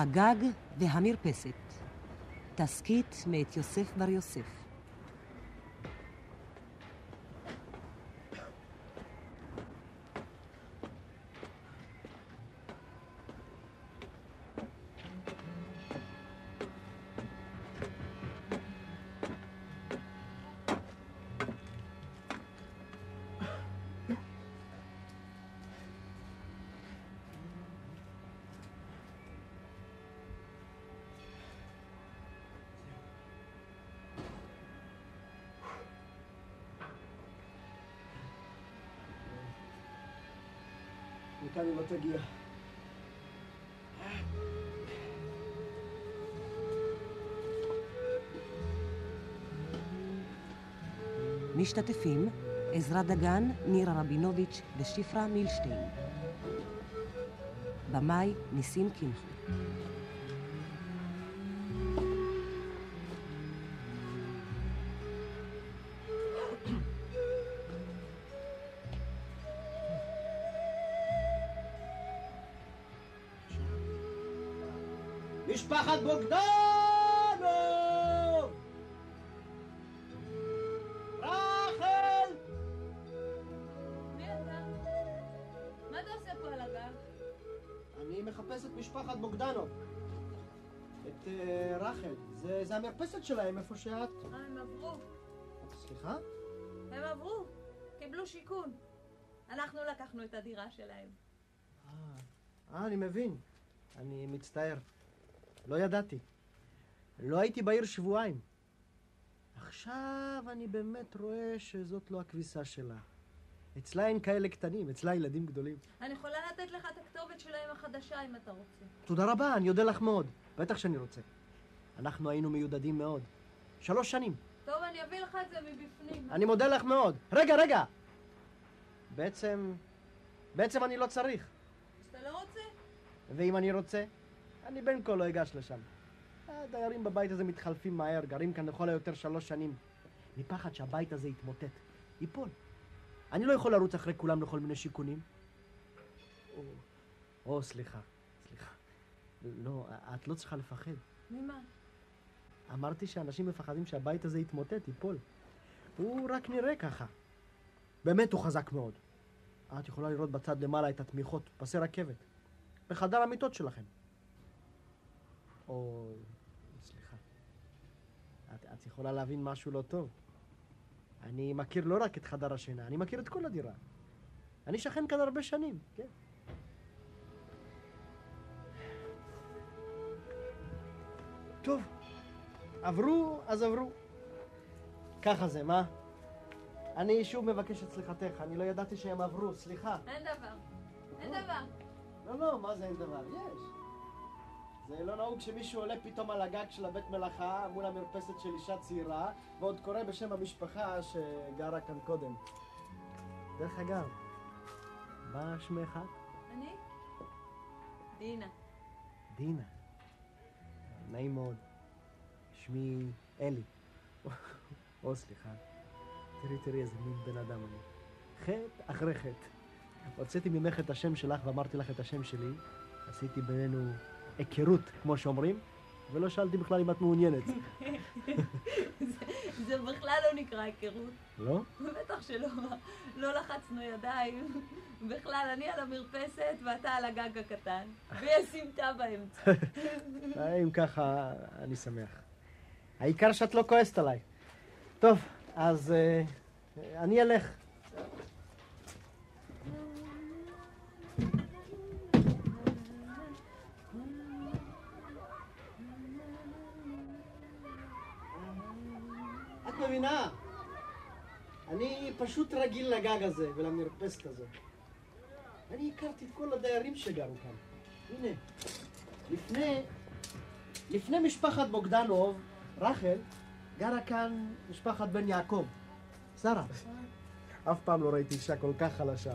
הגג והמרפסת. תסכית מאת יוסף בר יוסף. מכאן היא לא תגיע. משתתפים עזרא דגן, נירה רבינוביץ' ושפרה מילשטיין. במאי ניסים קמחי. שלהם, איפה שאת. אה, הם עברו. סליחה? הם עברו. קיבלו שיכון. אנחנו לקחנו את הדירה שלהם. אה, אני מבין. אני מצטער. לא ידעתי. לא הייתי בעיר שבועיים. עכשיו אני באמת רואה שזאת לא הכביסה שלה. אצלה אין כאלה קטנים, אצלה ילדים גדולים. אני יכולה לתת לך את הכתובת שלהם החדשה אם אתה רוצה. תודה רבה, אני אודה לך מאוד. בטח שאני רוצה. אנחנו היינו מיודדים מאוד. שלוש שנים. טוב, אני אביא לך את זה מבפנים. אני מודה לך מאוד. רגע, רגע! בעצם... בעצם אני לא צריך. אז אתה לא רוצה? ואם אני רוצה, אני בין כה לא אגש לשם. הדיירים בבית הזה מתחלפים מהר, גרים כאן לכל היותר שלוש שנים. מפחד שהבית הזה יתמוטט, ייפול. אני לא יכול לרוץ אחרי כולם לכל מיני שיכונים. או, או סליחה, סליחה. לא, את לא צריכה לפחד. ממה? אמרתי שאנשים מפחדים שהבית הזה יתמוטט, ייפול. הוא רק נראה ככה. באמת הוא חזק מאוד. את יכולה לראות בצד למעלה את התמיכות, פסי רכבת. בחדר המיטות שלכם. או... סליחה. את, את יכולה להבין משהו לא טוב. אני מכיר לא רק את חדר השינה, אני מכיר את כל הדירה. אני שכן כאן הרבה שנים, כן. טוב, עברו, אז עברו. ככה זה, מה? אני שוב מבקש את סליחתך, אני לא ידעתי שהם עברו, סליחה. אין דבר. אין דבר. לא, לא, מה זה אין דבר? יש. זה לא נהוג שמישהו עולה פתאום על הגג של הבית מלאכה מול המרפסת של אישה צעירה, ועוד קורא בשם המשפחה שגרה כאן קודם. דרך אגב, מה שמך? אני? דינה. דינה. נעים מאוד. שמי אלי. או, סליחה. תראי, תראי איזה מין בן אדם אני. חטא אחרי חטא. הוצאתי ממך את השם שלך ואמרתי לך את השם שלי. עשיתי בינינו היכרות, כמו שאומרים, ולא שאלתי בכלל אם את מעוניינת. זה- זה בכלל לא נקרא היכרות. לא? בטח שלא. לא לחצנו ידיים. בכלל, אני על המרפסת ואתה על הגג הקטן. ויש סמטה באמצע. אה, אם ככה, אני שמח. העיקר שאת לא כועסת עליי. טוב, אז uh, אני אלך. את מבינה? אני פשוט רגיל לגג הזה ולמרפסת הזאת. אני הכרתי את כל הדיירים שגרו כאן. הנה, לפני, לפני משפחת בוגדנוב, רחל, גרה כאן משפחת בן יעקב, שרה. אף פעם לא ראיתי אישה כל כך חלשה.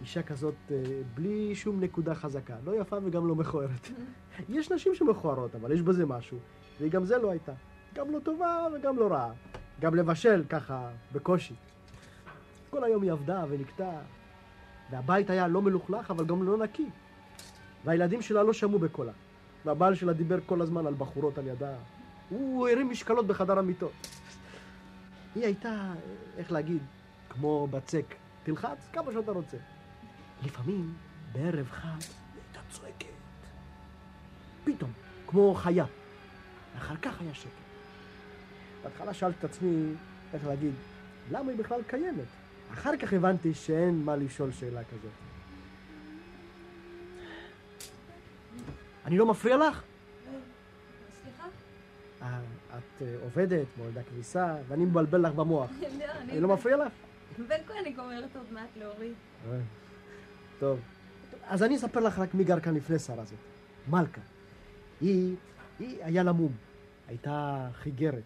אישה כזאת אה, בלי שום נקודה חזקה, לא יפה וגם לא מכוערת. יש נשים שמכוערות, אבל יש בזה משהו, והיא גם זה לא הייתה. גם לא טובה וגם לא רעה. גם לבשל ככה, בקושי. כל היום היא עבדה ונקטעה, והבית היה לא מלוכלך, אבל גם לא נקי. והילדים שלה לא שמעו בקולה. והבעל שלה דיבר כל הזמן על בחורות על ידה. הוא הרים משקלות בחדר המיטות. היא הייתה, איך להגיד, כמו בצק. תלחץ כמה שאתה רוצה. לפעמים, בערב חג, היא הייתה צועקת. פתאום, כמו חיה. ואחר כך היה שקט. בהתחלה שאלתי את עצמי, איך להגיד, למה היא בכלל קיימת? אחר כך הבנתי שאין מה לשאול שאלה כזאת. אני לא מפריע לך? אה, את אה, עובדת, מולדה כביסה, ואני מבלבל לך במוח. לא, אני לא מפריע לך? בין כה אני גומרת עוד מעט להוריד. טוב. אז אני אספר לך רק מי גר כאן לפני שרה הזאת. מלכה. היא, היא היה לה מום. הייתה חיגרת.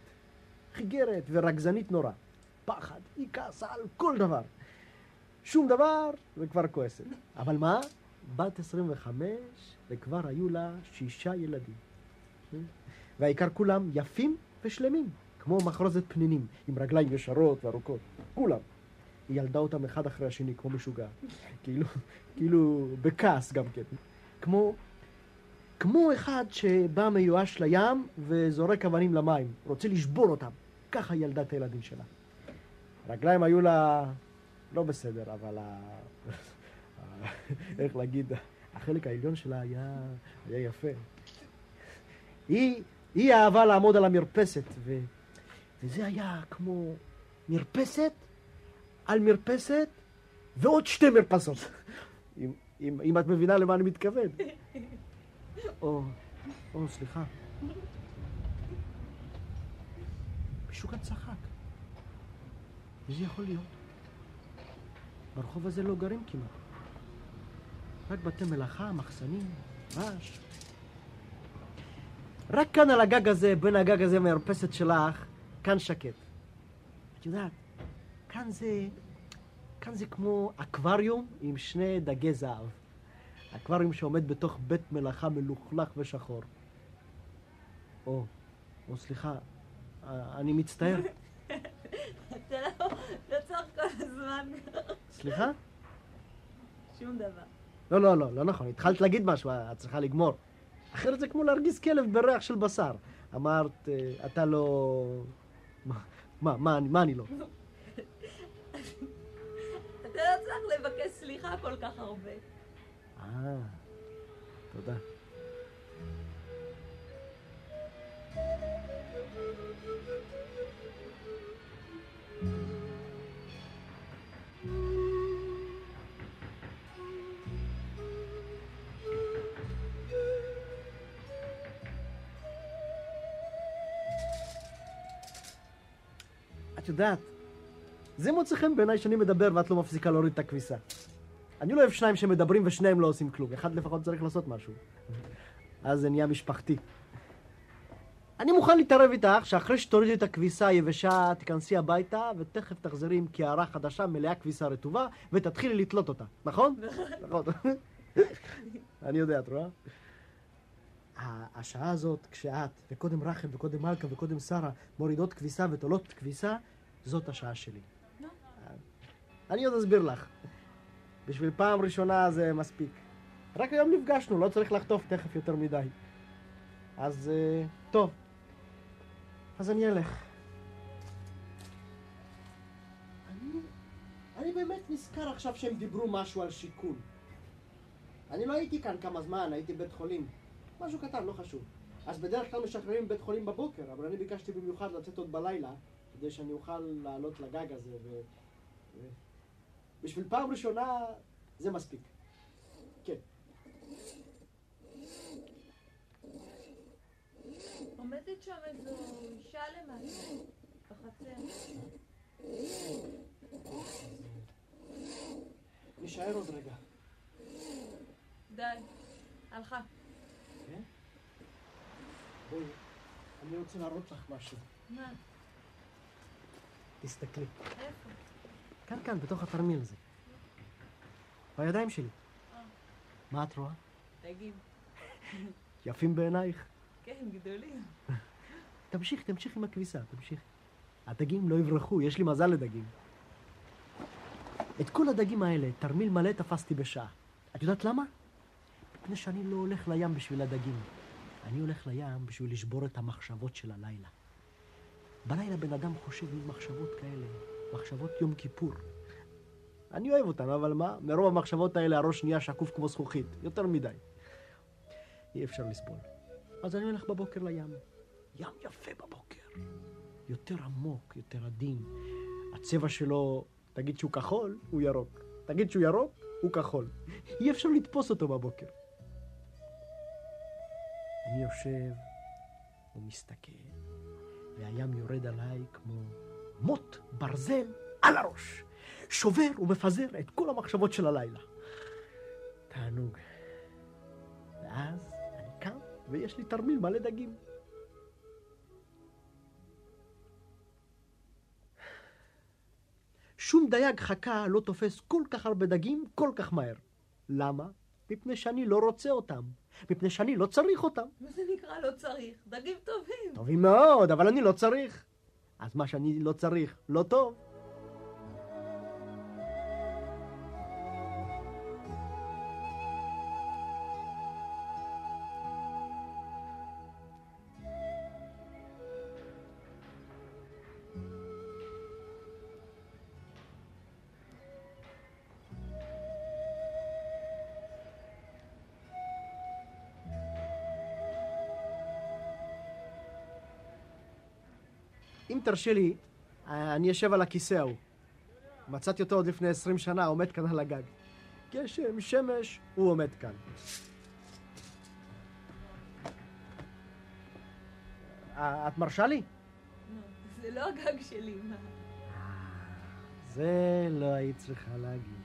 חיגרת ורגזנית נורא. פחד, היא כעסה על כל דבר. שום דבר, וכבר כועסת. אבל מה? בת 25, וכבר היו לה שישה ילדים. והעיקר כולם יפים ושלמים, כמו מחרוזת פנינים, עם רגליים ישרות וארוכות. כולם. היא ילדה אותם אחד אחרי השני, כמו משוגעת. כאילו, כאילו, בכעס גם כן. כמו, כמו אחד שבא מיואש לים וזורק אבנים למים, רוצה לשבור אותם. ככה ילדה את הילדים שלה. הרגליים היו לה לא בסדר, אבל ה... איך להגיד, החלק העליון שלה היה, היה יפה. היא, היא אהבה לעמוד על המרפסת, ו... וזה היה כמו מרפסת על מרפסת ועוד שתי מרפסות. אם, אם, אם את מבינה למה אני מתכוון. או, או, סליחה. מישהו כאן צחק. מי זה יכול להיות? ברחוב הזה לא גרים כמעט. רק בתי מלאכה, מחסנים, רעש. רק כאן על הגג הזה, בין הגג הזה והמרפסת שלך, כאן שקט. את יודעת, כאן זה, כאן זה כמו אקווריום עם שני דגי זהב. אקווריום שעומד בתוך בית מלאכה מלוכלך ושחור. או, או סליחה, אה, אני מצטער. אתה לא, לא צריך כל הזמן. סליחה? שום דבר. לא, לא, לא, לא נכון. התחלת להגיד משהו, את צריכה לגמור. אחרת זה כמו להרגיז כלב בריח של בשר. אמרת, אה, אתה לא... מה, מה, מה, מה אני לא? אתה לא צריך לבקש סליחה כל כך הרבה. אה, תודה. יודעת, זה מוצא חן בעיניי שאני מדבר ואת לא מפסיקה להוריד את הכביסה. אני לא אוהב שניים שמדברים ושניהם לא עושים כלום. אחד לפחות צריך לעשות משהו. אז זה נהיה משפחתי. אני מוכן להתערב איתך שאחרי שתורידי את הכביסה היבשה, תיכנסי הביתה ותכף תחזרי עם קערה חדשה מלאה כביסה רטובה ותתחילי לתלות אותה, נכון? נכון. אני יודע, את רואה? השעה הזאת, כשאת, וקודם רחל, וקודם מלכה, וקודם שרה, מורידות כביסה ותולות כביסה, זאת השעה שלי. אני עוד אסביר לך. בשביל פעם ראשונה זה מספיק. רק היום נפגשנו, לא צריך לחטוף תכף יותר מדי. אז אה, טוב. אז אני אלך. אני, אני באמת נזכר עכשיו שהם דיברו משהו על שיכון. אני לא הייתי כאן כמה זמן, הייתי בבית חולים. משהו קטן, לא חשוב. אז בדרך כלל משחררים בית חולים בבוקר, אבל אני ביקשתי במיוחד לצאת עוד בלילה, כדי שאני אוכל לעלות לגג הזה ו... ו... בשביל פעם ראשונה זה מספיק. כן. עומדת שם איזו אישה למטה, בחצר. תישאר עוד רגע. די. הלכה. כן? בואי, אני רוצה להראות לך משהו. מה? תסתכלי. איפה? כאן, כאן, בתוך התרמיל הזה. בידיים שלי. מה את רואה? דגים. יפים בעינייך? כן, גדולים. תמשיך, תמשיך עם הכביסה, תמשיך. הדגים לא יברחו, יש לי מזל לדגים. את כל הדגים האלה, תרמיל מלא תפסתי בשעה. את יודעת למה? מפני שאני לא הולך לים בשביל הדגים. אני הולך לים בשביל לשבור את המחשבות של הלילה. בלילה בן אדם חושב מין מחשבות כאלה, מחשבות יום כיפור. אני אוהב אותן, אבל מה? מרוב המחשבות האלה הראש נהיה שקוף כמו זכוכית. יותר מדי. אי אפשר לסבול. אז אני הולך בבוקר לים. ים יפה בבוקר. יותר עמוק, יותר עדין. הצבע שלו, תגיד שהוא כחול, הוא ירוק. תגיד שהוא ירוק, הוא כחול. אי אפשר לתפוס אותו בבוקר. אני יושב ומסתכל, והים יורד עליי כמו מוט ברזל על הראש. שובר ומפזר את כל המחשבות של הלילה. תענוג. ואז אני קם ויש לי תרמיל מלא דגים. שום דייג חכה לא תופס כל כך הרבה דגים כל כך מהר. למה? מפני שאני לא רוצה אותם. מפני שאני לא צריך אותם. מה זה נקרא לא צריך? דגים טובים. טובים מאוד, אבל אני לא צריך. אז מה שאני לא צריך לא טוב. אם תרשה לי, אני אשב על הכיסא ההוא. מצאתי אותו עוד לפני עשרים שנה, עומד כאן על הגג. גשם, שמש, הוא עומד כאן. אה, את מרשה לי? זה לא הגג שלי, מה? זה לא היית צריכה להגיד.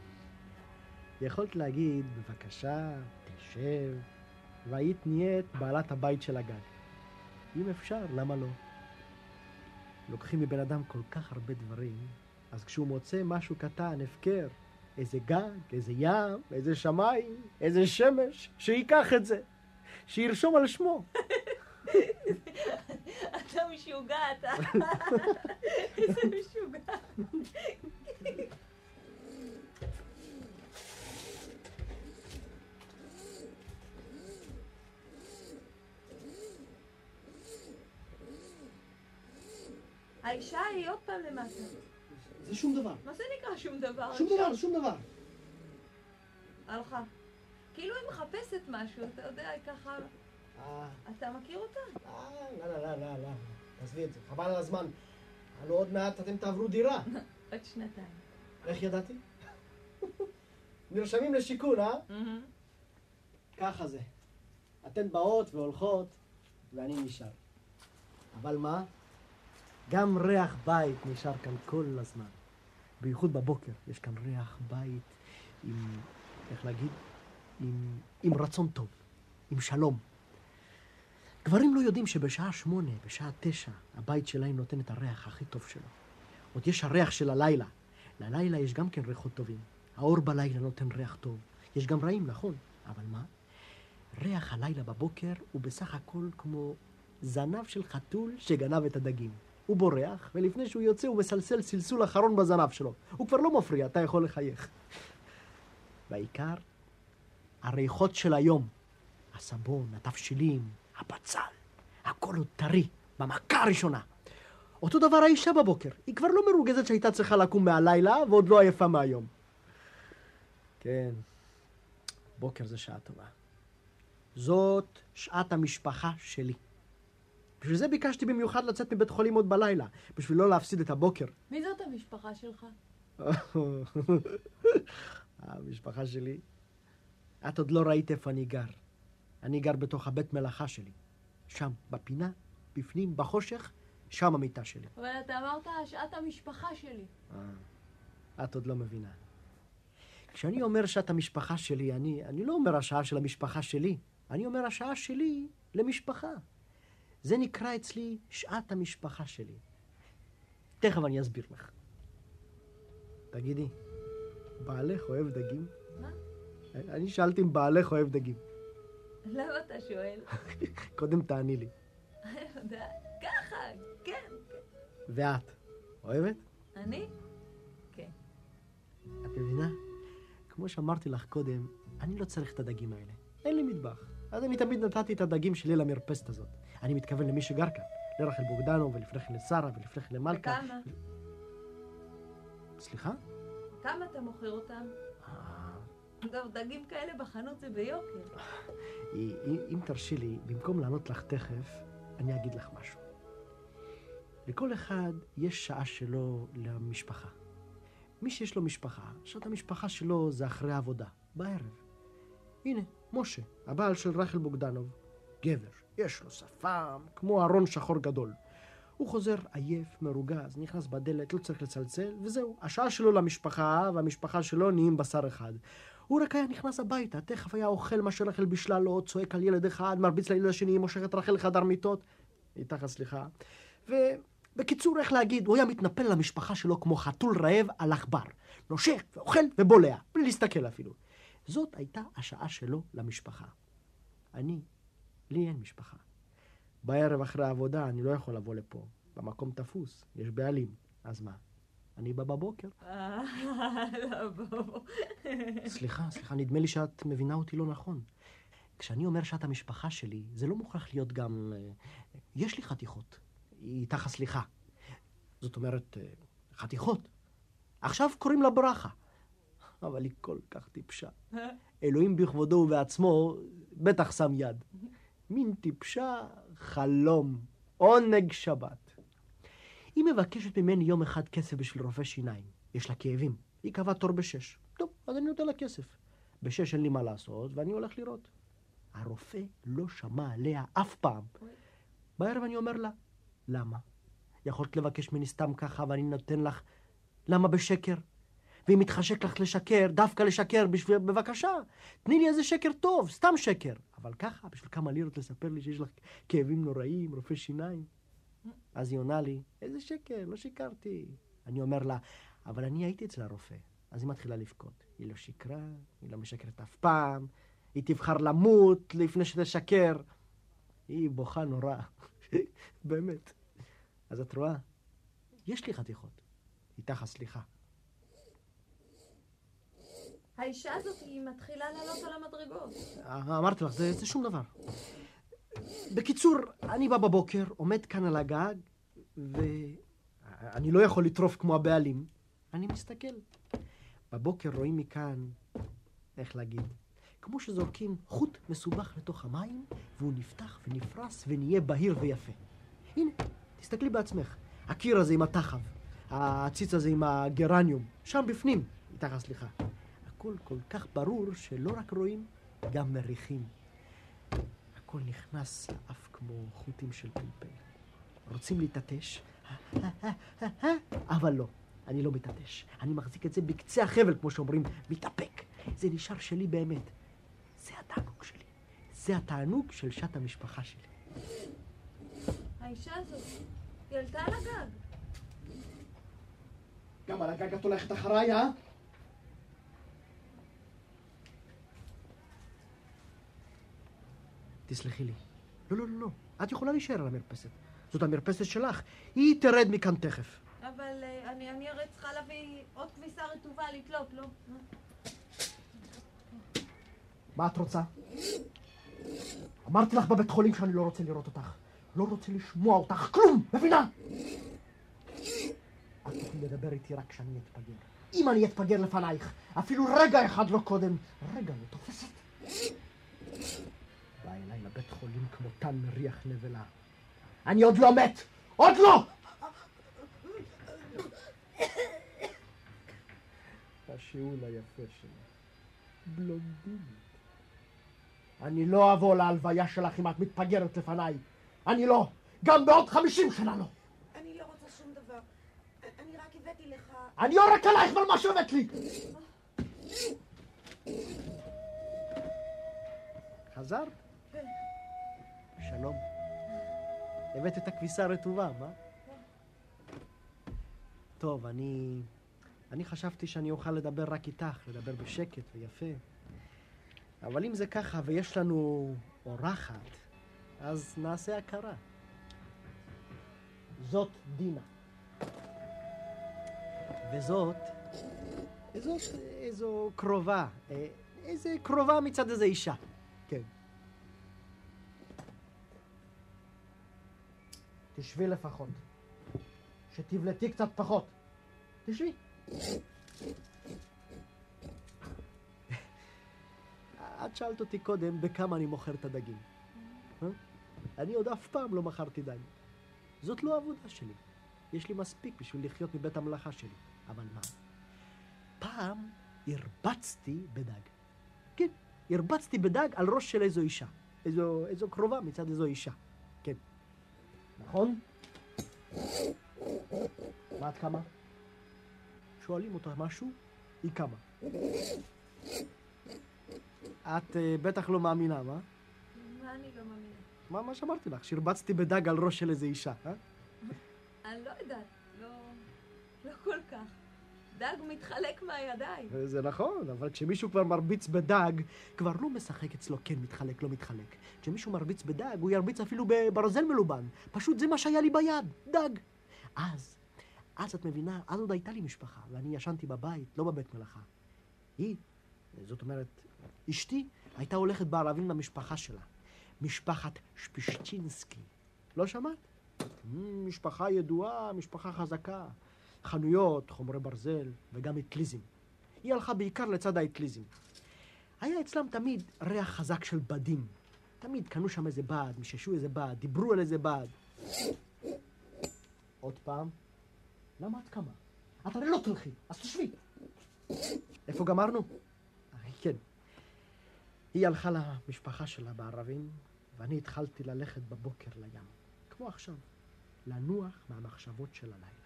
יכולת להגיד, בבקשה, תשב, והיית נהיית בעלת הבית של הגג. אם אפשר, למה לא? לוקחים מבן אדם כל כך הרבה דברים, אז כשהוא מוצא משהו קטן, הפקר, איזה גג, איזה ים, איזה שמיים, איזה שמש, שייקח את זה, שירשום על שמו. אתה משוגע, אתה. איזה משוגע. האישה היא עוד פעם למטה. זה שום דבר. מה זה נקרא שום דבר? שום דבר, שום דבר. הלכה. כאילו היא מחפשת משהו, אתה יודע, היא ככה... אה, אתה מכיר אותה? אה, לא, לא, לא, לא, לא. תעזבי את זה, חבל על הזמן. הלוא עוד מעט אתם תעברו דירה. עוד שנתיים. איך ידעתי? נרשמים לשיכון, אה? ככה זה. אתן באות והולכות, ואני נשאר. אבל מה? גם ריח בית נשאר כאן כל הזמן. בייחוד בבוקר, יש כאן ריח בית עם, איך להגיד? עם, עם רצון טוב, עם שלום. גברים לא יודעים שבשעה שמונה, בשעה תשע, הבית שלהם נותן את הריח הכי טוב שלו. עוד יש הריח של הלילה. ללילה יש גם כן ריחות טובים. האור בלילה נותן ריח טוב. יש גם רעים, נכון, אבל מה? ריח הלילה בבוקר הוא בסך הכל כמו זנב של חתול שגנב את הדגים. הוא בורח, ולפני שהוא יוצא הוא מסלסל סלסול אחרון בזנב שלו. הוא כבר לא מפריע, אתה יכול לחייך. בעיקר, הריחות של היום, הסבון, התבשילים, הבצל, הכל עוד טרי, במכה הראשונה. אותו דבר האישה בבוקר, היא כבר לא מרוגזת שהייתה צריכה לקום מהלילה ועוד לא עייפה מהיום. כן, בוקר זה שעה טובה. זאת שעת המשפחה שלי. בשביל זה ביקשתי במיוחד לצאת מבית חולים עוד בלילה, בשביל לא להפסיד את הבוקר. מי זאת המשפחה שלך? המשפחה שלי. את עוד לא ראית איפה אני גר. אני גר בתוך הבית מלאכה שלי. שם, בפינה, בפנים, בחושך, שם המיטה שלי. אבל אתה אמרת שעת המשפחה שלי. אה, את עוד לא מבינה. כשאני אומר שעת המשפחה שלי, אני, אני לא אומר השעה של המשפחה שלי, אני אומר השעה שלי למשפחה. זה נקרא אצלי שעת המשפחה שלי. תכף אני אסביר לך. תגידי, בעלך אוהב דגים? מה? אני שאלתי אם בעלך אוהב דגים. למה אתה שואל? קודם תעני לי. אני יודעת. ככה, כן, כן. ואת, אוהבת? אני? כן. את מבינה? כמו שאמרתי לך קודם, אני לא צריך את הדגים האלה. אין לי מטבח. אז אני תמיד נתתי את הדגים שלי למרפסת הזאת. אני מתכוון למי שגר כאן. לרחל בוגדנו, ולפני כן לשרה, ולפני כן למלכה. וכמה? סליחה? כמה אתה מוכר אותם? אה, אגב, דגים כאלה בחנות זה ביוקר. אם- אם תרשי לי, במקום לענות לך תכף, אני אגיד לך משהו. לכל אחד יש שעה שלו למשפחה. מי שיש לו משפחה, שעת המשפחה שלו זה אחרי העבודה, בערב. הנה, משה, הבעל של רחל בוגדנוב, גבר, יש לו שפם, כמו ארון שחור גדול. הוא חוזר עייף, מרוגז, נכנס בדלת, לא צריך לצלצל, וזהו. השעה שלו למשפחה, והמשפחה שלו נהיים בשר אחד. הוא רק היה נכנס הביתה, תכף היה אוכל מה שרחל בישלה לו, צועק על ילד אחד, מרביץ לילד השני, מושך את רחל לחדר מיטות. איתך סליחה. ובקיצור, איך להגיד, הוא היה מתנפל למשפחה שלו כמו חתול רעב על עכבר. נושך ואוכל ובולע, בלי להסתכל אפילו. זאת הייתה השעה שלו למשפחה. אני, לי אין משפחה. בערב אחרי העבודה אני לא יכול לבוא לפה. במקום תפוס, יש בעלים. אז מה? אני בא בבוקר. אה, לא. סליחה, סליחה, נדמה לי שאת מבינה אותי לא נכון. כשאני אומר שאת המשפחה שלי, זה לא מוכרח להיות גם... אה, יש לי חתיכות. איתך הסליחה. זאת אומרת, אה, חתיכות. עכשיו קוראים לה ברכה. אבל היא כל כך טיפשה. אלוהים בכבודו ובעצמו בטח שם יד. מין טיפשה חלום, עונג שבת. היא מבקשת ממני יום אחד כסף בשביל רופא שיניים. יש לה כאבים. היא קבעה תור בשש. טוב, אז אני נותן לה כסף. בשש אין לי מה לעשות, ואני הולך לראות. הרופא לא שמע עליה אף פעם. בערב אני אומר לה, למה? יכולת לבקש ממני סתם ככה ואני נותן לך, למה בשקר? ואם מתחשק לך לשקר, דווקא לשקר, בשביל, בבקשה, תני לי איזה שקר טוב, סתם שקר. אבל ככה, בשביל כמה לירות לספר לי שיש לך כאבים נוראים, רופא שיניים. אז היא עונה לי, איזה שקר, לא שיקרתי. אני אומר לה, אבל אני הייתי אצל הרופא. אז היא מתחילה לבכות. היא לא שיקרה, היא לא משקרת אף פעם, היא תבחר למות לפני שתשקר. היא בוכה נורא, באמת. אז את רואה, יש לי חתיכות. איתך הסליחה. האישה הזאת היא מתחילה לעלות על המדרגות. אה, אמרתי לך, זה, זה שום דבר. בקיצור, אני בא בבוקר, עומד כאן על הגג, ואני לא יכול לטרוף כמו הבעלים. אני מסתכל. בבוקר רואים מכאן, איך להגיד, כמו שזורקים חוט מסובך לתוך המים, והוא נפתח ונפרס ונהיה בהיר ויפה. הנה, תסתכלי בעצמך. הקיר הזה עם התחב, העציץ הזה עם הגרניום, שם בפנים, איתך סליחה. הכל כל כך ברור שלא רק רואים, גם מריחים. הכל נכנס לאף כמו חוטים של פלפל. רוצים להתעטש, אבל לא, אני לא מתעטש. אני מחזיק את זה בקצה החבל, כמו שאומרים, מתאפק. זה נשאר שלי באמת. זה התענוג שלי. זה התענוג של שעת המשפחה שלי. האישה הזאת, היא עלתה על הגג. גם על הגג את הולכת אחריי, אה? תסלחי לי. לא, לא, לא, לא. את יכולה להישאר על המרפסת. זאת המרפסת שלך. היא תרד מכאן תכף. אבל אה, אני, אני הרי צריכה להביא עוד כביסה רטובה לתלות, לא? מה את רוצה? אמרתי לך בבית חולים שאני לא רוצה לראות אותך. לא רוצה לשמוע אותך כלום, מבינה? את תוכלי לדבר איתי רק כשאני אתפגר. אם אני אתפגר לפנייך, אפילו רגע אחד לא קודם, רגע לא תופסת. בבית חולים כמו תן מריח נבלה. אני עוד לא מת! עוד לא! השיעול היפה שלי. בלונדינית. אני לא אבוא להלוויה שלך אם את מתפגרת לפניי. אני לא. גם בעוד חמישים שנה לא. אני לא רוצה שום דבר. אני רק הבאתי לך... אני יורק עלייך ועל מה שהבאת לי! אה. חזרת? שלום. הבאת את הכביסה הרטובה, מה? טוב, אני... אני חשבתי שאני אוכל לדבר רק איתך, לדבר בשקט ויפה. אבל אם זה ככה ויש לנו אורחת, אז נעשה הכרה. זאת דינה. וזאת, זאת איזו קרובה, אה, איזה קרובה מצד איזה אישה. כן. תשבי לפחות. שתבלטי קצת פחות. תשבי. את שאלת אותי קודם בכמה אני מוכר את הדגים. אה? אני עוד אף פעם לא מכרתי דג. זאת לא העבודה שלי. יש לי מספיק בשביל לחיות מבית המלאכה שלי. אבל מה? פעם הרבצתי בדג. כן, הרבצתי בדג על ראש של איזו אישה. איזו, איזו קרובה מצד איזו אישה. נכון? מה את קמה? שואלים אותה משהו, היא קמה. את uh, בטח לא מאמינה, מה? מה אני לא מאמינה? מה, מה שאמרתי לך? שהרבצתי בדג על ראש של איזה אישה, אה? אני לא יודעת, לא... לא כל כך. דג מתחלק מהידיים. זה נכון, אבל כשמישהו כבר מרביץ בדג, כבר לא משחק אצלו כן מתחלק, לא מתחלק. כשמישהו מרביץ בדג, הוא ירביץ אפילו בברזל מלובן. פשוט זה מה שהיה לי ביד, דג. אז, אז את מבינה, אז עוד הייתה לי משפחה, ואני ישנתי בבית, לא בבית מלאכה. היא, זאת אומרת, אשתי, הייתה הולכת בערבים למשפחה שלה. משפחת שפישצ'ינסקי. לא שמעת? משפחה ידועה, משפחה חזקה. חנויות, חומרי ברזל וגם אטליזם. היא הלכה בעיקר לצד האטליזם. היה אצלם תמיד ריח חזק של בדים. תמיד קנו שם איזה בד, מיששו איזה בד, דיברו על איזה בד. עוד פעם, למה את קמה? את הרי לא תלכי, אז תשבי. איפה גמרנו? אה, כן. היא הלכה למשפחה שלה בערבים, ואני התחלתי ללכת בבוקר לים. כמו עכשיו, לנוח מהמחשבות של הלילה.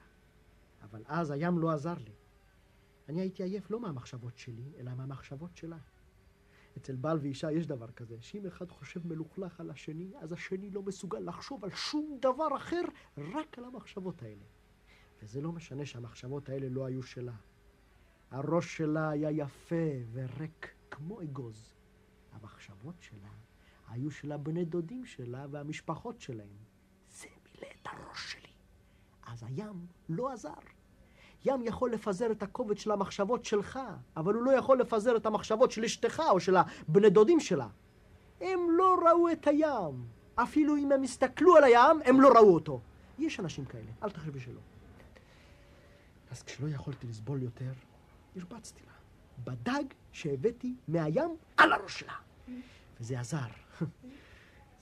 אבל אז הים לא עזר לי. אני הייתי עייף לא מהמחשבות שלי, אלא מהמחשבות שלה. אצל בעל ואישה יש דבר כזה, שאם אחד חושב מלוכלך על השני, אז השני לא מסוגל לחשוב על שום דבר אחר, רק על המחשבות האלה. וזה לא משנה שהמחשבות האלה לא היו שלה. הראש שלה היה יפה וריק כמו אגוז. המחשבות שלה היו של הבני דודים שלה והמשפחות שלהם. זה מילא את הראש שלי. אז הים לא עזר. ים יכול לפזר את הכובד של המחשבות שלך, אבל הוא לא יכול לפזר את המחשבות של אשתך או של הבני דודים שלה. הם לא ראו את הים. אפילו אם הם הסתכלו על הים, הם לא ראו אותו. יש אנשים כאלה, אל תחשבי שלא. אז כשלא יכולתי לסבול יותר, הרבצתי לה. בדג שהבאתי מהים על הראש שלה. וזה עזר.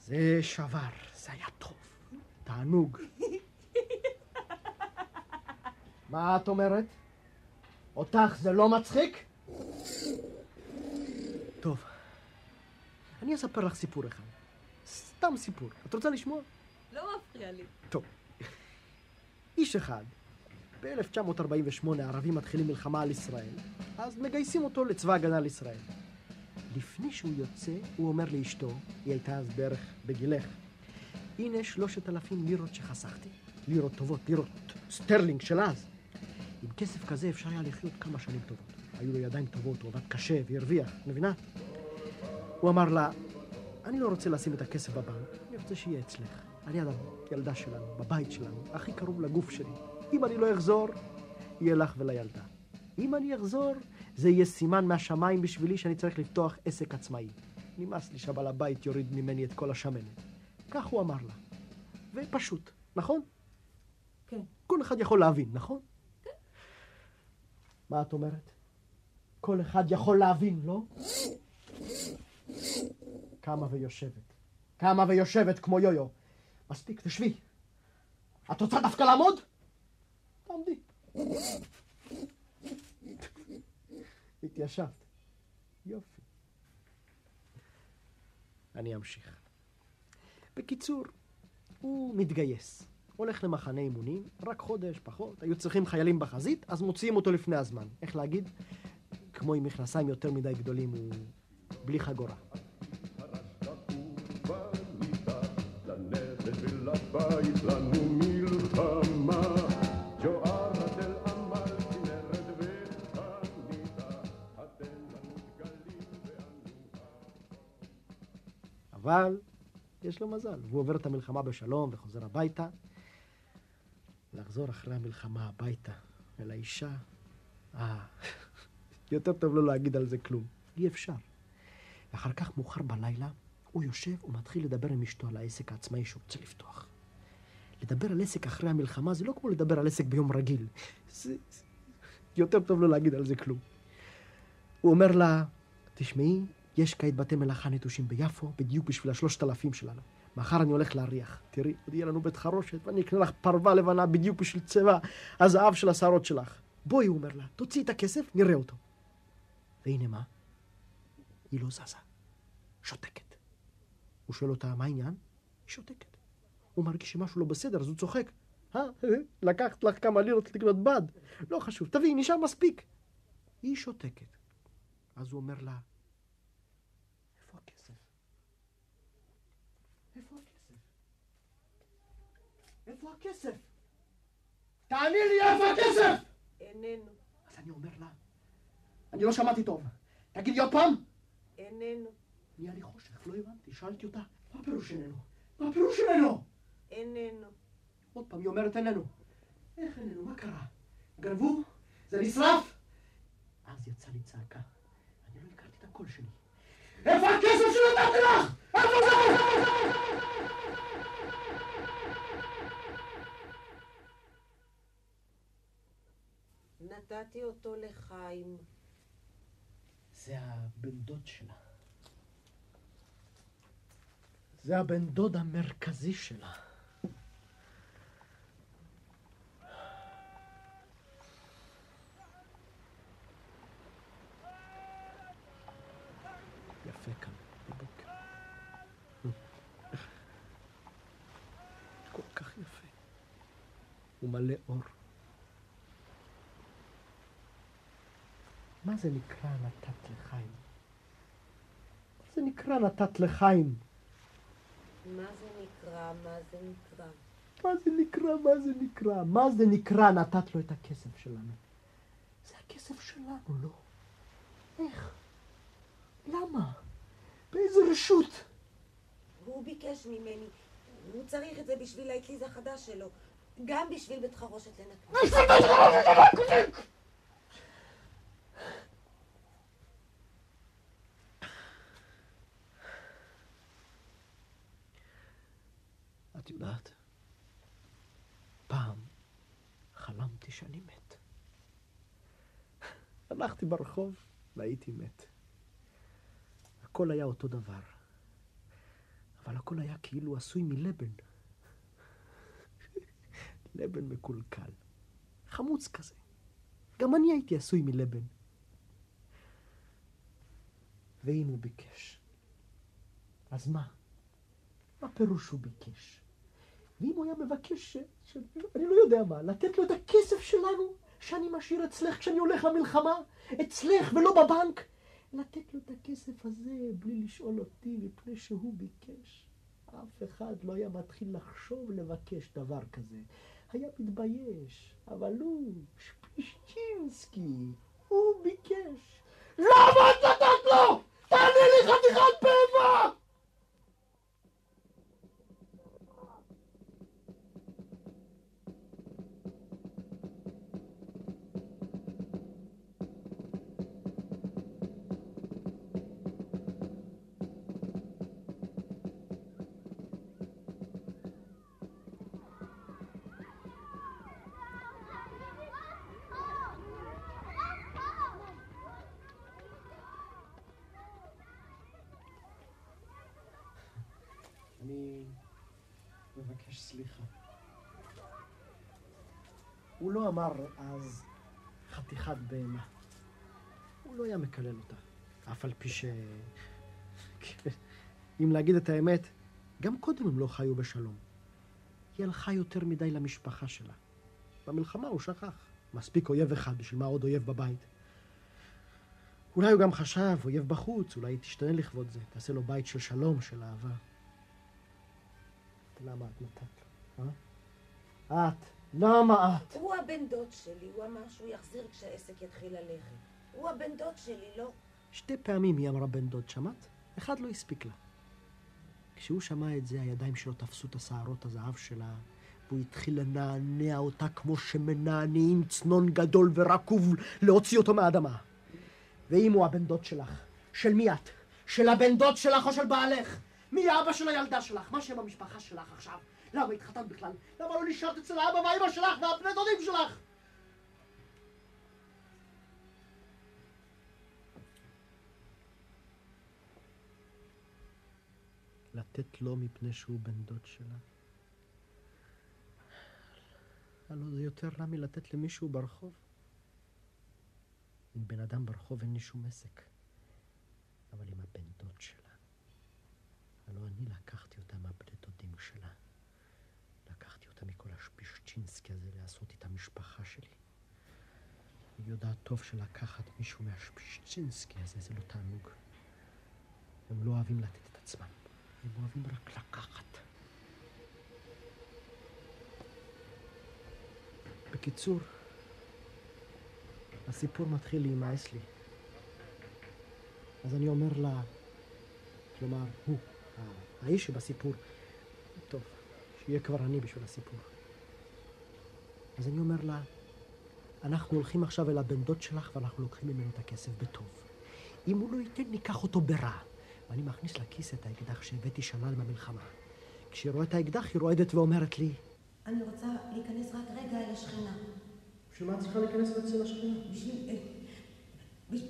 זה שבר, זה היה טוב. תענוג. מה את אומרת? אותך זה לא מצחיק? טוב, אני אספר לך סיפור אחד. סתם סיפור. את רוצה לשמוע? לא מפריע לי. טוב. איש אחד, ב-1948 הערבים מתחילים מלחמה על ישראל, אז מגייסים אותו לצבא הגנה לישראל. לפני שהוא יוצא, הוא אומר לאשתו, היא הייתה אז בערך בגילך, הנה שלושת אלפים לירות שחסכתי. לירות טובות, לירות סטרלינג של אז. עם כסף כזה אפשר היה לחיות כמה שנים טובות. היו לו ידיים טובות, הוא עבד קשה והרוויח, מבינה? הוא אמר לה, אני לא רוצה לשים את הכסף בבנק, אני רוצה שיהיה אצלך, על יד הילדה שלנו, בבית שלנו, הכי קרוב לגוף שלי. אם אני לא אחזור, יהיה לך ולילדה. אם אני אחזור, זה יהיה סימן מהשמיים בשבילי שאני צריך לפתוח עסק עצמאי. נמאס לי שהבעל הבית יוריד ממני את כל השמנת. כך הוא אמר לה. ופשוט, נכון? כן. כל אחד יכול להבין, נכון? מה את אומרת? כל אחד יכול להבין, לא? קמה ויושבת. קמה ויושבת כמו יויו. מספיק, תשבי. את רוצה דווקא לעמוד? תעמדי. התיישבת. יופי. אני אמשיך. בקיצור, הוא מתגייס. הולך למחנה אימונים, רק חודש, פחות, היו צריכים חיילים בחזית, אז מוציאים אותו לפני הזמן. איך להגיד? כמו עם מכנסיים יותר מדי גדולים, הוא בלי חגורה. אבל יש לו מזל, והוא עובר את המלחמה בשלום וחוזר הביתה. לחזור אחרי המלחמה הביתה אל האישה, אה, יותר טוב לא להגיד על זה כלום. אי אפשר. ואחר כך, מאוחר בלילה, הוא יושב ומתחיל לדבר עם אשתו על העסק העצמאי שהוא רוצה לפתוח. לדבר על עסק אחרי המלחמה זה לא כמו לדבר על עסק ביום רגיל. זה... זה- יותר טוב לא להגיד על זה כלום. הוא אומר לה, תשמעי, יש כעת בתי מלאכה נטושים ביפו, בדיוק בשביל השלושת אלפים שלנו. מחר אני הולך להריח. תראי, עוד יהיה לנו בית חרושת, ואני אקנה לך פרווה לבנה בדיוק בשביל צבע הזהב של השערות שלך. בואי, הוא אומר לה, תוציאי את הכסף, נראה אותו. והנה מה? היא לא זזה. שותקת. הוא שואל אותה, מה העניין? היא שותקת. הוא מרגיש שמשהו לא בסדר, אז הוא צוחק. אה, לקחת לך כמה לירות לקנות בד. לא חשוב, תביאי, נשאר מספיק. היא שותקת. אז הוא אומר לה, איפה הכסף? איפה הכסף? איפה הכסף? תעני לי איפה הכסף! איננו, אז אני אומר לה, אני לא שמעתי טוב. תגידי עוד פעם. איננו, נהיה לי חושך, לא הבנתי. שאלתי אותה, מה הפירוש איננו? מה הפירוש איננו? איננו. עוד פעם, היא אומרת איננו. איך איננו? מה קרה? גנבו? זה נשרף? אז יצא לי צעקה. אני לא הכרתי את הקול שלי. איפה הכסף שנתתי לך? איפה זה? נתתי אותו לחיים. זה הבן דוד שלה. זה הבן דוד המרכזי שלה. יפה כאן בבוקר. כל כך יפה. הוא מלא אור. מה זה נקרא נתת לחיים? מה זה נקרא נתת לחיים? מה זה נקרא? מה זה נקרא? מה זה נקרא? מה זה נקרא? מה זה נקרא נתת לו את הכסף שלנו? זה הכסף שלנו, לא? איך? למה? באיזה רשות? הוא ביקש ממני. הוא צריך את זה בשביל האטליז החדש שלו. גם בשביל בית חרושת לנקות. את יודעת, פעם חלמתי שאני מת. הלכתי ברחוב והייתי מת. הכל היה אותו דבר, אבל הכל היה כאילו עשוי מלבן. לבן מקולקל, חמוץ כזה. גם אני הייתי עשוי מלבן. ואם הוא ביקש, אז מה? מה פירוש הוא ביקש? ואם הוא היה מבקש, ש... ש... אני לא יודע מה, לתת לו את הכסף שלנו, שאני משאיר אצלך כשאני הולך למלחמה, אצלך ולא בבנק, לתת לו את הכסף הזה בלי לשאול אותי, מפני שהוא ביקש. אף אחד לא היה מתחיל לחשוב לבקש דבר כזה. היה מתבייש, אבל הוא, שפישצ'ינסקי, הוא ביקש. למה את נתת לו? תעני לי חתיכת פבע! סליחה. הוא לא אמר אז חתיכת בהמה. הוא לא היה מקלל אותה. אף על פי ש... אם להגיד את האמת, גם קודם הם לא חיו בשלום. היא הלכה יותר מדי למשפחה שלה. במלחמה הוא שכח. מספיק אויב אחד, בשביל מה עוד אויב בבית? אולי הוא גם חשב, אויב בחוץ, אולי היא תשתנה לכבוד זה, תעשה לו בית של שלום, של אהבה. למה את נתת? את. למה את? הוא הבן דוד שלי, הוא אמר שהוא יחזיר כשהעסק יתחיל ללכת. הוא הבן דוד שלי, לא? שתי פעמים היא אמרה בן דוד, שמעת? אחד לא הספיק לה. כשהוא שמע את זה, הידיים שלו תפסו את השערות הזהב שלה, והוא התחיל לנענע אותה כמו שמנענעים צנון גדול ורקוב להוציא אותו מהאדמה. ואם הוא הבן דוד שלך, של מי את? של הבן דוד שלך או של בעלך? מי האבא של הילדה שלך? מה שם המשפחה שלך עכשיו? למה התחתנת בכלל? למה לא נשארת אצל האבא והאמא שלך והבני דודים שלך? לתת לו מפני שהוא בן דוד שלה? הלוא זה יותר רע מלתת למישהו ברחוב. עם בן אדם ברחוב אין לי שום עסק. אבל עם הבן דוד שלה. הלוא אני לקחתי אותה מהבני דודים שלה. לקחתי אותה מכל השפישצ'ינסקי הזה לעשות איתה משפחה שלי. היא יודעת טוב שלקחת מישהו מהשפישצ'ינסקי הזה זה לא תענוג. הם לא אוהבים לתת את עצמם, הם אוהבים רק לקחת. בקיצור, הסיפור מתחיל להימאס לי. אז אני אומר לה, כלומר, הוא, האיש שבסיפור, שיהיה כבר אני בשביל הסיפור. אז אני אומר לה, אנחנו הולכים עכשיו אל הבן דוד שלך ואנחנו לוקחים ממנו את הכסף בטוב. אם הוא לא ייתן, ניקח אותו ברע. ואני מכניס לכיס את האקדח שהבאתי שלל במלחמה. כשהיא רואה את האקדח, היא רועדת ואומרת לי, אני רוצה להיכנס רק רגע אל השכנה. בשביל מה את צריכה להיכנס אצל? בשביל... אה, בש...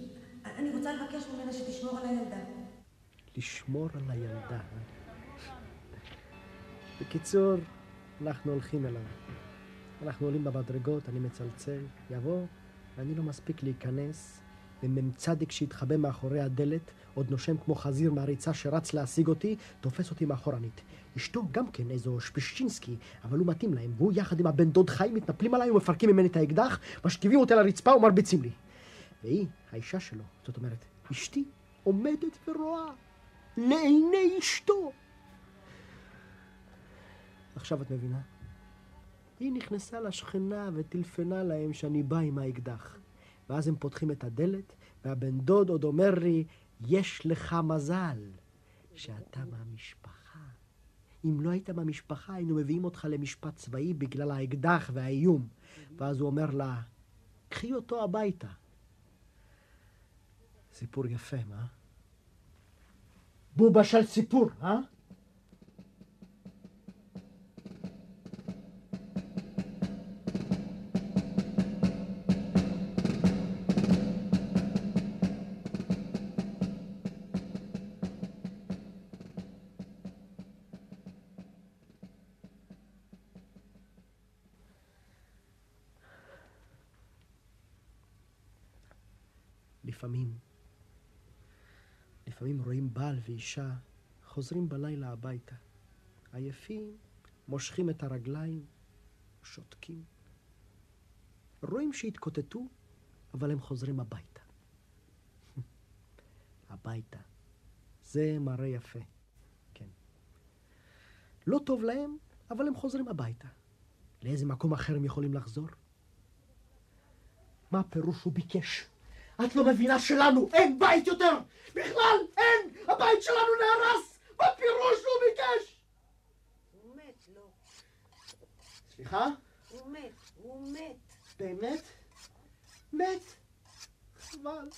אני רוצה לבקש ממנה שתשמור על הילדה. לשמור על הילדה. בקיצור, אנחנו הולכים אליו. אנחנו עולים במדרגות, אני מצלצל, יבוא, ואני לא מספיק להיכנס, ומ"צ שהתחבא מאחורי הדלת, עוד נושם כמו חזיר מהריצה שרץ להשיג אותי, תופס אותי מאחורנית. אשתו גם כן איזו שפישינסקי, אבל הוא מתאים להם, והוא יחד עם הבן דוד חי מתנפלים עליי ומפרקים ממני את האקדח, משכיבים אותי על הרצפה ומרביצים לי. והיא, האישה שלו, זאת אומרת, אשתי, עומדת ורואה לעיני אשתו. עכשיו את מבינה? היא נכנסה לשכנה וטלפנה להם שאני בא עם האקדח. ואז הם פותחים את הדלת, והבן דוד עוד אומר לי, יש לך מזל שאתה מהמשפחה. אם לא היית מהמשפחה, היינו מביאים אותך למשפט צבאי בגלל האקדח והאיום. ואז הוא אומר לה, קחי אותו הביתה. סיפור יפה, מה? בובה של סיפור, אה? לפעמים, לפעמים רואים בעל ואישה חוזרים בלילה הביתה. עייפים, מושכים את הרגליים, שותקים. רואים שהתקוטטו, אבל הם חוזרים הביתה. הביתה. זה מראה יפה, כן. לא טוב להם, אבל הם חוזרים הביתה. לאיזה מקום אחר הם יכולים לחזור? מה הפירוש הוא ביקש? את לא מבינה שלנו אין בית יותר! בכלל אין! הבית שלנו נהרס! מה פירוש הוא ביקש? הוא מת, לא. סליחה? הוא מת, הוא מת. באמת? מת? חבל.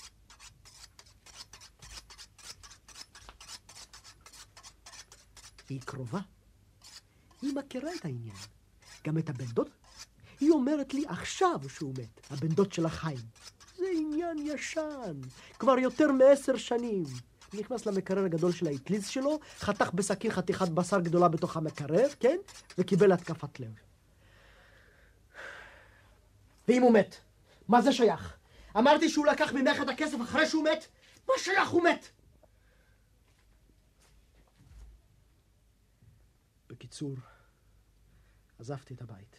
היא קרובה. היא מכירה את העניין. גם את הבן דוד. היא אומרת לי עכשיו שהוא מת, הבן דוד של החיים. זה עניין ישן, כבר יותר מעשר שנים. נכנס למקרר הגדול של האטליז שלו, חתך בסכין חתיכת בשר גדולה בתוך המקרר, כן? וקיבל התקפת לב. ואם הוא מת, מה זה שייך? אמרתי שהוא לקח ממך את הכסף אחרי שהוא מת? מה שייך הוא מת? בקיצור, עזבתי את הבית.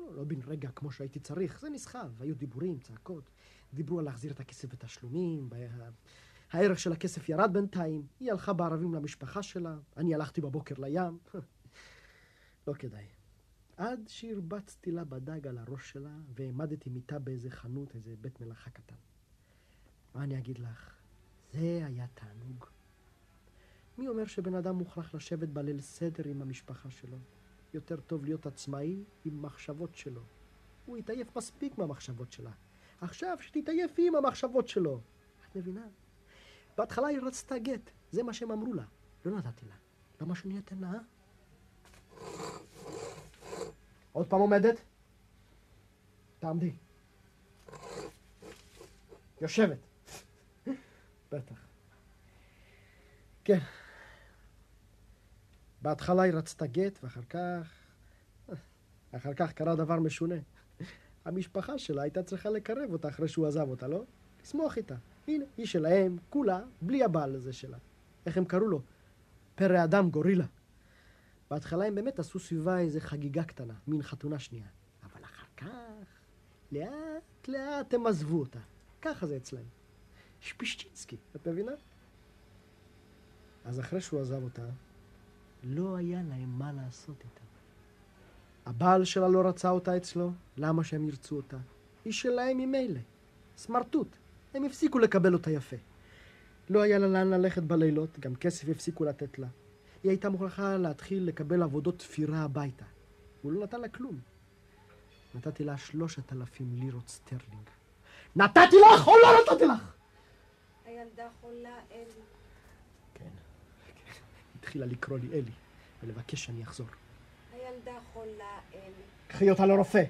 לא, לא בן רגע כמו שהייתי צריך, זה נסחב, היו דיבורים, צעקות. דיברו על להחזיר את הכסף בתשלומים, הערך של הכסף ירד בינתיים, היא הלכה בערבים למשפחה שלה, אני הלכתי בבוקר לים. לא כדאי. עד שהרבצתי לה בדג על הראש שלה, והעמדתי מיטה באיזה חנות, איזה בית מלאכה קטן. מה אני אגיד לך? זה היה תענוג. מי אומר שבן אדם מוכרח לשבת בליל סדר עם המשפחה שלו? יותר טוב להיות עצמאי עם מחשבות שלו. הוא התעייף מספיק מהמחשבות שלה. עכשיו שתתעייף עם המחשבות שלו. את מבינה? בהתחלה היא רצתה גט, זה מה שהם אמרו לה. לא נתתי לה. למה שאני אתן לה, אה? עוד פעם עומדת? תעמדי. יושבת. בטח. כן. בהתחלה היא רצתה גט, ואחר כך... אחר כך קרה דבר משונה. המשפחה שלה הייתה צריכה לקרב אותה אחרי שהוא עזב אותה, לא? לשמוח איתה. הנה, היא שלהם, כולה, בלי הבעל הזה שלה. איך הם קראו לו? פרא אדם, גורילה. בהתחלה הם באמת עשו סביבה איזה חגיגה קטנה, מין חתונה שנייה. אבל אחר כך, לאט לאט הם עזבו אותה. ככה זה אצלהם. שפישצ'ינסקי, את מבינה? אז אחרי שהוא עזב אותה, לא היה להם מה לעשות איתה. הבעל שלה לא רצה אותה אצלו, למה שהם ירצו אותה? היא שלהם ממילא. סמרטוט. הם הפסיקו לקבל אותה יפה. לא היה לה לאן ללכת בלילות, גם כסף הפסיקו לתת לה. היא הייתה מוכרחה להתחיל לקבל עבודות תפירה הביתה. הוא לא נתן לה כלום. נתתי לה שלושת אלפים לירות סטרלינג. נתתי לך או לא נתתי לך? הילדה חולה, אלי. כן, כן. התחילה לקרוא לי אלי, ולבקש שאני אחזור. הילדה חולה, אלי. קחי אותה לרופא.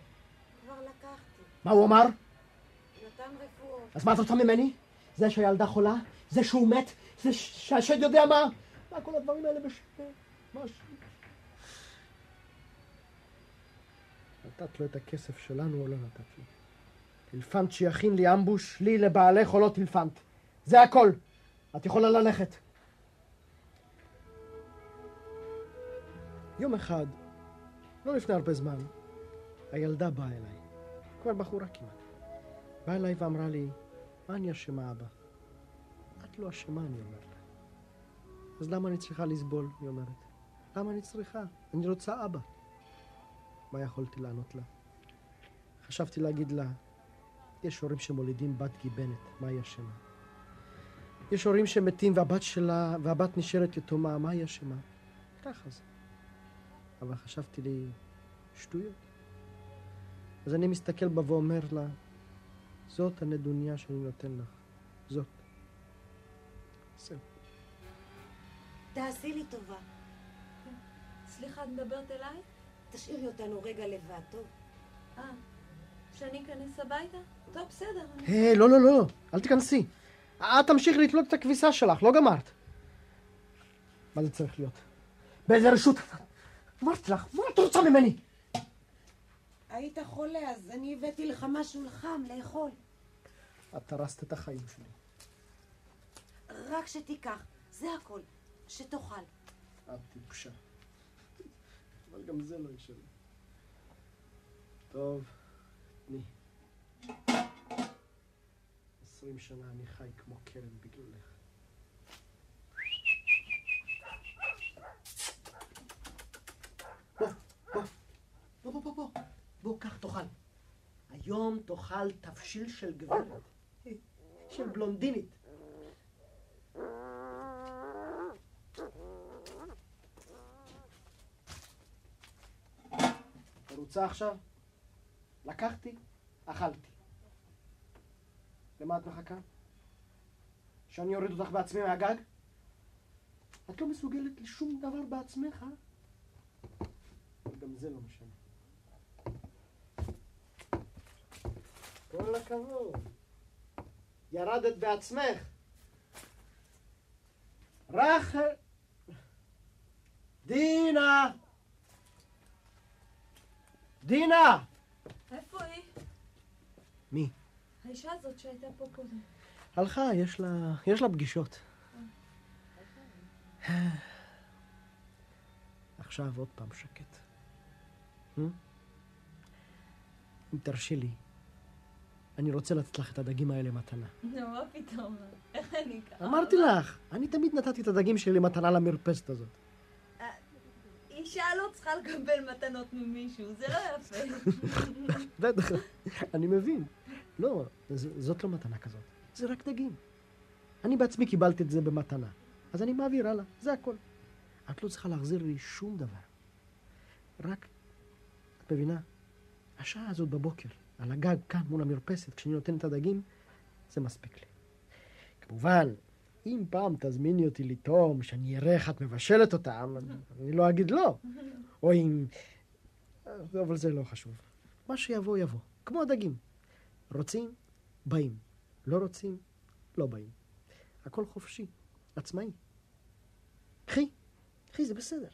כבר לקחתי. מה הוא אמר? נתן תרופות. אז מה את רוצה ממני? זה שהילדה חולה? זה שהוא מת? זה שהשד יודע מה? מה כל הדברים האלה? מה ש... נתת לו את הכסף שלנו או לא נתת לו? טילפנת שיכין לי אמבוש, לי לבעלך או לא טילפנת. זה הכל. את יכולה ללכת. יום אחד, לא לפני הרבה זמן, הילדה באה אליי. כבר בחורה כמעט. באה אליי ואמרה לי, מה אני אשמה, אבא? את לא אשמה, אני אומר לה. אז למה אני צריכה לסבול? היא אומרת. למה אני צריכה? אני רוצה אבא. מה יכולתי לענות לה? חשבתי להגיד לה, יש הורים שמולידים בת גיבנת, מה היא אשמה? יש הורים שמתים והבת שלה, והבת נשארת יתומה, מה היא אשמה? ככה זה. אבל חשבתי לי, שטויות. אז אני מסתכל בה ואומר לה, זאת הנדוניה שאני נותן לך. זאת. זהו. תעשי לי טובה. סליחה, את מדברת אליי? תשאירי אותנו רגע לבד, טוב? אה, שאני אכנס הביתה? טוב, בסדר. היי, לא, לא, לא, אל תיכנסי. את תמשיך לתלות את הכביסה שלך, לא גמרת. מה זה צריך להיות? באיזה רשות? אמרתי לך, מה את רוצה ממני? היית חולה, אז אני הבאתי לך משהו חם לאכול. את הרסת את החיים שלי. רק שתיקח, זה הכל. שתאכל. את טיפשה. אבל גם זה לא ישנה. טוב, תני. עשרים שנה אני חי כמו כלב בגללך. בוא, בוא, בוא, בוא, בוא, קח, תאכל. היום תאכל תבשיל של גברת, של בלונדינית. רוצה עכשיו? לקחתי, אכלתי. למה את מחכה? שאני אוריד אותך בעצמי מהגג? את לא מסוגלת לשום דבר בעצמך? גם זה לא משנה. כל הכבוד. ירדת בעצמך. רחל... דינה! דינה! איפה היא? מי? האישה הזאת שהייתה פה קודם. הלכה, יש לה, יש לה פגישות. עכשיו עוד פעם שקט. אם תרשי לי, אני רוצה לתת לך את הדגים האלה מתנה. נו, מה פתאום? איך אני ככה? אמרתי לך, אני תמיד נתתי את הדגים שלי מתנה למרפסת הזאת. אי אישה לא צריכה לקבל מתנות ממישהו, זה לא יפה. בטח, אני מבין. לא, זאת לא מתנה כזאת. זה רק דגים. אני בעצמי קיבלתי את זה במתנה. אז אני מעביר הלאה, זה הכל. את לא צריכה להחזיר לי שום דבר. רק, את מבינה? השעה הזאת בבוקר, על הגג, כאן מול המרפסת, כשאני נותן את הדגים, זה מספיק לי. כמובן, אם פעם תזמיני אותי לטעום, שאני אראה איך את מבשלת אותם, אני לא אגיד לא. או אם... אבל זה לא חשוב. מה שיבוא, יבוא. כמו הדגים. רוצים? באים. לא רוצים? לא באים. הכל חופשי, עצמאי. קחי, קחי, זה בסדר.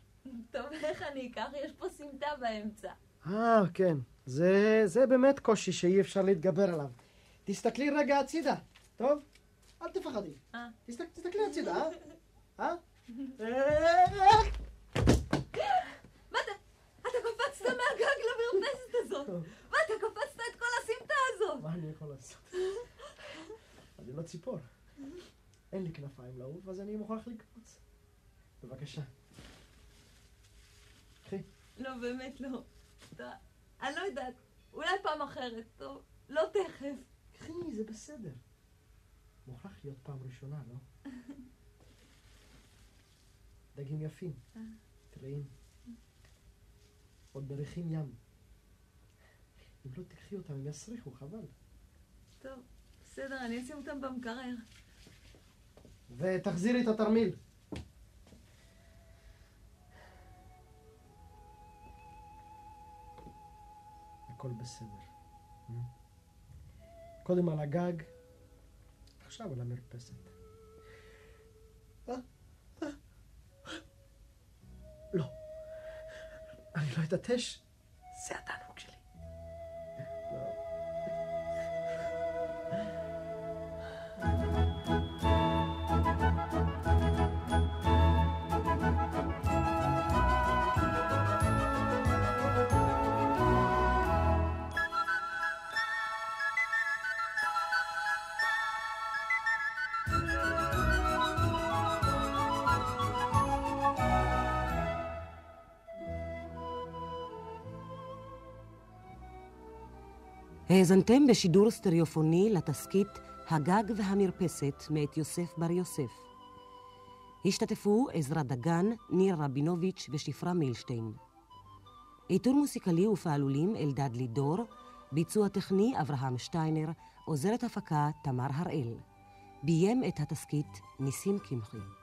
טוב, איך אני אקח? יש פה סמטה באמצע. אה, כן. זה, זה באמת קושי שאי אפשר להתגבר עליו. תסתכלי רגע הצידה, טוב? אל תפחדי. אה. תסתכל, תסתכלי הצידה, אה? אה? מה אתה... אתה קפצת מהגג למרפסת הזאת! מה, אתה קפצת את כל הסמטה הזאת! מה אני יכול לעשות? אני לא ציפור. אין לי כנפיים לעוף, אז אני מוכרח לקפוץ. בבקשה. קחי. לא, באמת לא. אני לא יודעת, אולי פעם אחרת, טוב, לא תכף. קחי, זה בסדר. מוכרח להיות פעם ראשונה, לא? דגים יפים, טריים. עוד מריחים ים. אם לא תקחי אותם, הם יסריחו, חבל. טוב, בסדר, אני אשים אותם במקרר. ותחזירי את התרמיל. הכל בסדר. קודם על הגג, עכשיו על המרפסת. אה, אה, לא. אני לא אתעטש. זה התענוג האזנתם בשידור סטריאופוני לתסכית הגג והמרפסת מאת יוסף בר יוסף. השתתפו עזרא דגן, ניר רבינוביץ' ושפרה מילשטיין. עיטור מוסיקלי ופעלולים אלדד לידור, ביצוע טכני אברהם שטיינר, עוזרת הפקה תמר הראל. ביים את התסכית ניסים קמחי.